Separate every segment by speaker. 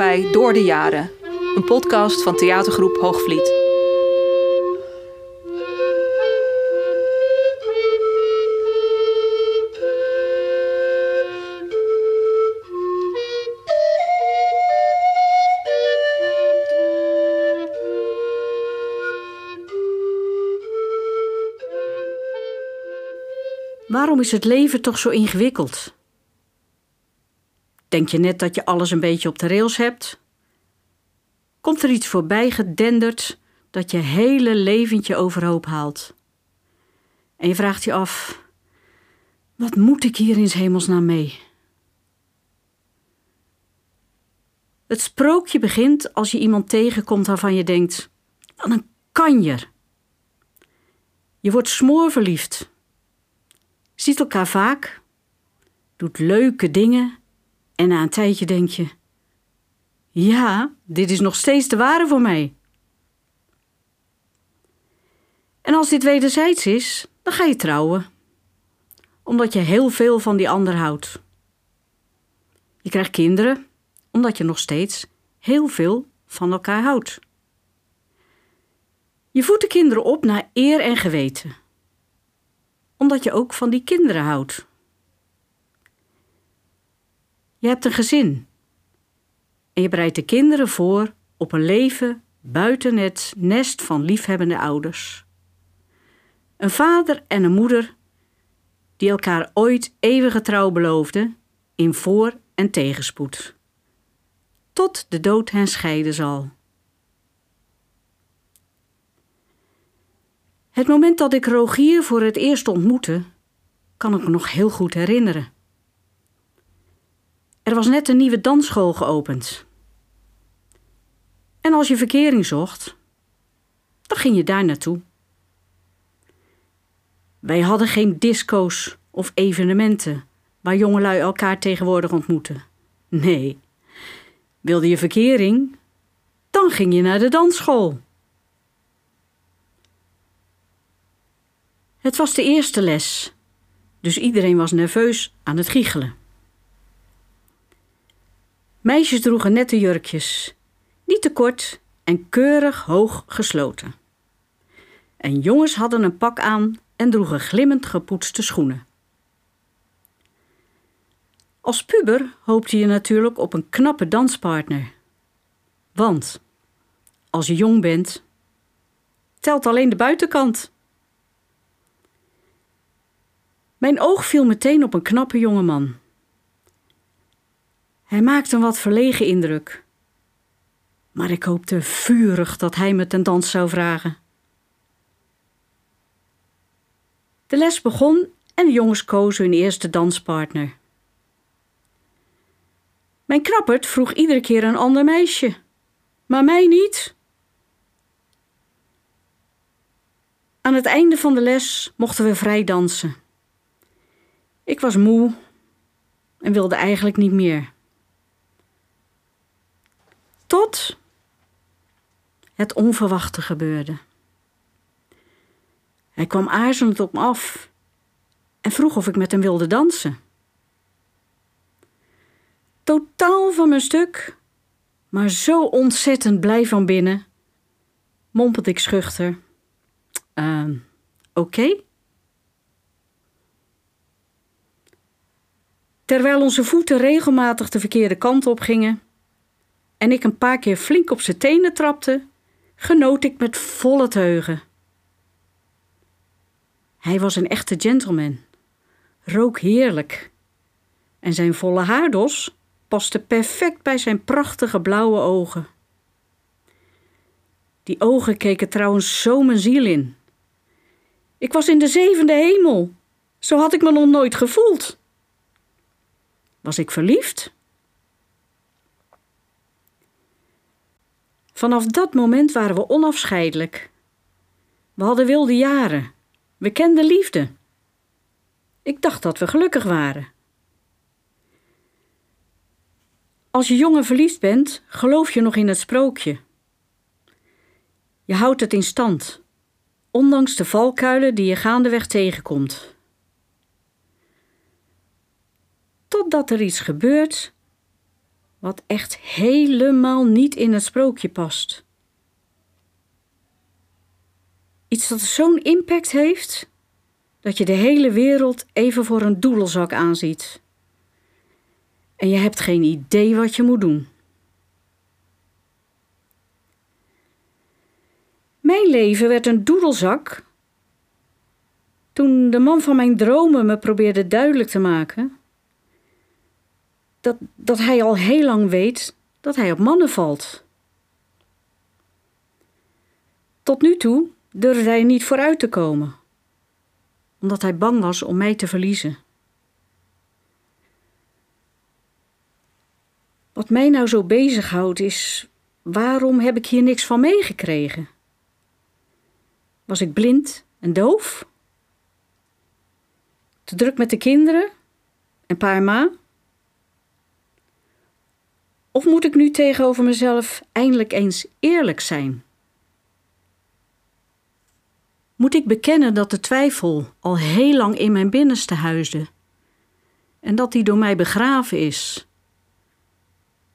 Speaker 1: bij Door de Jaren, een podcast van theatergroep Hoogvliet.
Speaker 2: Waarom is het leven toch zo ingewikkeld? Denk je net dat je alles een beetje op de rails hebt? Komt er iets voorbij gedenderd dat je hele leventje overhoop haalt? En je vraagt je af: wat moet ik hier in hemelsnaam mee? Het sprookje begint als je iemand tegenkomt waarvan je denkt: wat een kanjer. Je wordt smoorverliefd, ziet elkaar vaak, doet leuke dingen en na een tijdje denk je: ja, dit is nog steeds de ware voor mij. En als dit wederzijds is, dan ga je trouwen, omdat je heel veel van die ander houdt. Je krijgt kinderen, omdat je nog steeds heel veel van elkaar houdt. Je voedt de kinderen op naar eer en geweten, omdat je ook van die kinderen houdt. Je hebt een gezin. En je bereidt de kinderen voor op een leven buiten het nest van liefhebbende ouders. Een vader en een moeder die elkaar ooit eeuwige trouw beloofden in voor- en tegenspoed. Tot de dood hen scheiden zal. Het moment dat ik Rogier voor het eerst ontmoette, kan ik me nog heel goed herinneren. Er was net een nieuwe dansschool geopend. En als je verkering zocht, dan ging je daar naartoe. Wij hadden geen disco's of evenementen waar jongelui elkaar tegenwoordig ontmoeten. Nee, wilde je verkering, dan ging je naar de dansschool. Het was de eerste les, dus iedereen was nerveus aan het giechelen. Meisjes droegen nette jurkjes, niet te kort en keurig hoog gesloten. En jongens hadden een pak aan en droegen glimmend gepoetste schoenen. Als puber hoopte je natuurlijk op een knappe danspartner. Want als je jong bent, telt alleen de buitenkant. Mijn oog viel meteen op een knappe jonge man. Hij maakte een wat verlegen indruk. Maar ik hoopte vurig dat hij me ten dans zou vragen. De les begon en de jongens kozen hun eerste danspartner. Mijn knappert vroeg iedere keer een ander meisje, maar mij niet. Aan het einde van de les mochten we vrij dansen. Ik was moe en wilde eigenlijk niet meer. Tot het onverwachte gebeurde. Hij kwam aarzelend op me af en vroeg of ik met hem wilde dansen. Totaal van mijn stuk, maar zo ontzettend blij van binnen, mompelde ik schuchter. Uh, Oké. Terwijl onze voeten regelmatig de verkeerde kant op gingen en ik een paar keer flink op zijn tenen trapte, genoot ik met volle teugen. Hij was een echte gentleman, rook heerlijk en zijn volle haardos paste perfect bij zijn prachtige blauwe ogen. Die ogen keken trouwens zo mijn ziel in. Ik was in de zevende hemel. Zo had ik me nog nooit gevoeld. Was ik verliefd? Vanaf dat moment waren we onafscheidelijk. We hadden wilde jaren. We kenden liefde. Ik dacht dat we gelukkig waren. Als je jong en verliefd bent, geloof je nog in het sprookje. Je houdt het in stand, ondanks de valkuilen die je gaandeweg tegenkomt. Totdat er iets gebeurt wat echt helemaal niet in het sprookje past. Iets dat zo'n impact heeft dat je de hele wereld even voor een doedelzak aanziet. En je hebt geen idee wat je moet doen. Mijn leven werd een doedelzak toen de man van mijn dromen me probeerde duidelijk te maken dat, dat hij al heel lang weet dat hij op mannen valt. Tot nu toe durfde hij niet vooruit te komen, omdat hij bang was om mij te verliezen. Wat mij nou zo bezighoudt is, waarom heb ik hier niks van meegekregen? Was ik blind en doof? Te druk met de kinderen en pa en ma? Of moet ik nu tegenover mezelf eindelijk eens eerlijk zijn? Moet ik bekennen dat de twijfel al heel lang in mijn binnenste huisde en dat die door mij begraven is?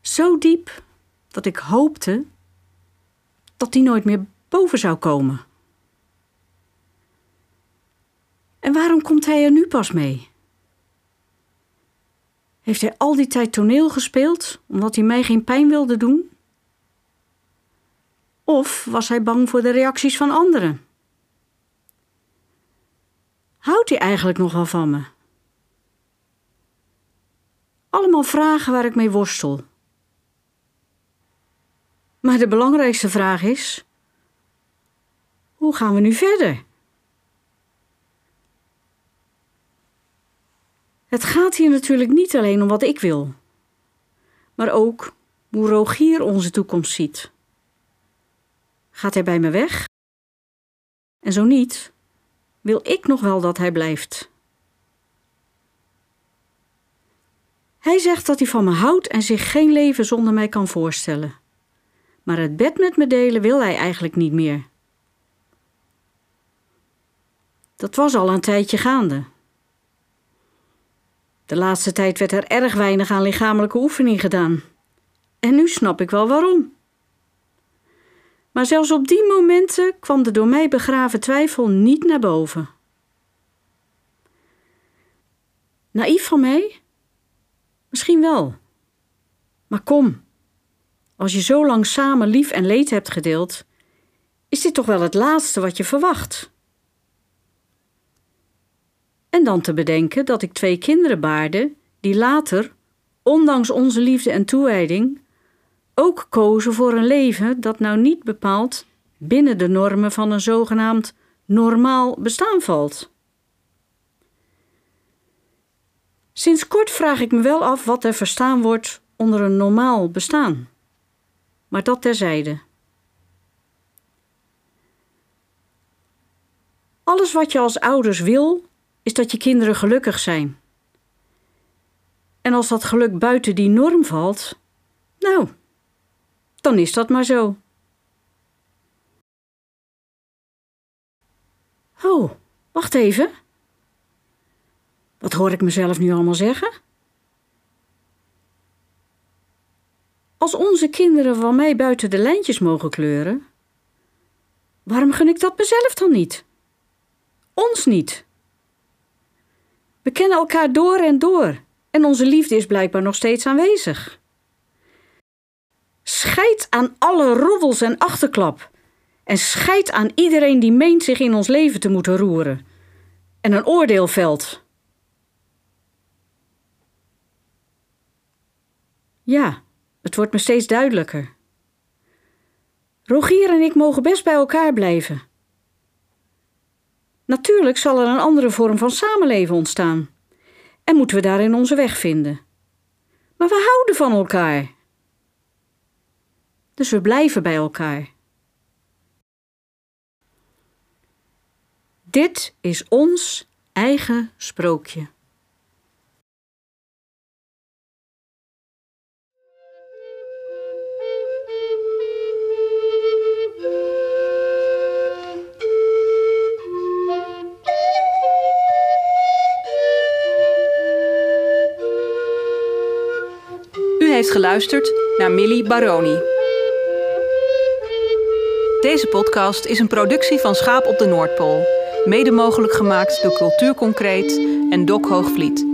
Speaker 2: Zo diep dat ik hoopte dat die nooit meer boven zou komen. En waarom komt hij er nu pas mee? Heeft hij al die tijd toneel gespeeld omdat hij mij geen pijn wilde doen? Of was hij bang voor de reacties van anderen? Houdt hij eigenlijk nog wel van me? Allemaal vragen waar ik mee worstel. Maar de belangrijkste vraag is: hoe gaan we nu verder? Het gaat hier natuurlijk niet alleen om wat ik wil, maar ook hoe Rogier onze toekomst ziet. Gaat hij bij me weg? En zo niet, wil ik nog wel dat hij blijft. Hij zegt dat hij van me houdt en zich geen leven zonder mij kan voorstellen. Maar het bed met me delen wil hij eigenlijk niet meer. Dat was al een tijdje gaande. De laatste tijd werd er erg weinig aan lichamelijke oefening gedaan. En nu snap ik wel waarom. Maar zelfs op die momenten kwam de door mij begraven twijfel niet naar boven. Naïef van mij? Misschien wel. Maar kom, als je zo lang samen lief en leed hebt gedeeld, is dit toch wel het laatste wat je verwacht? En dan te bedenken dat ik twee kinderen baarde die later, ondanks onze liefde en toewijding, ook kozen voor een leven dat nou niet bepaald binnen de normen van een zogenaamd normaal bestaan valt. Sinds kort vraag ik me wel af wat er verstaan wordt onder een normaal bestaan. Maar dat terzijde. Alles wat je als ouders wil, is dat je kinderen gelukkig zijn. En als dat geluk buiten die norm valt, nou, dan is dat maar zo. Oh, wacht even. Wat hoor ik mezelf nu allemaal zeggen? Als onze kinderen van mij buiten de lijntjes mogen kleuren, waarom gun ik dat mezelf dan niet? Ons niet. We kennen elkaar door en door en onze liefde is blijkbaar nog steeds aanwezig. Scheid aan alle roddels en achterklap. En scheid aan iedereen die meent zich in ons leven te moeten roeren. En een oordeel velt. Ja, het wordt me steeds duidelijker. Rogier en ik mogen best bij elkaar blijven. Natuurlijk zal er een andere vorm van samenleven ontstaan. En moeten we daarin onze weg vinden. Maar we houden van elkaar. Dus we blijven bij elkaar. Dit is ons eigen sprookje.
Speaker 1: Geluisterd naar Millie Baroni. Deze podcast is een productie van Schaap op de Noordpool. Mede mogelijk gemaakt door Cultuur Concreet en Dok Hoogvliet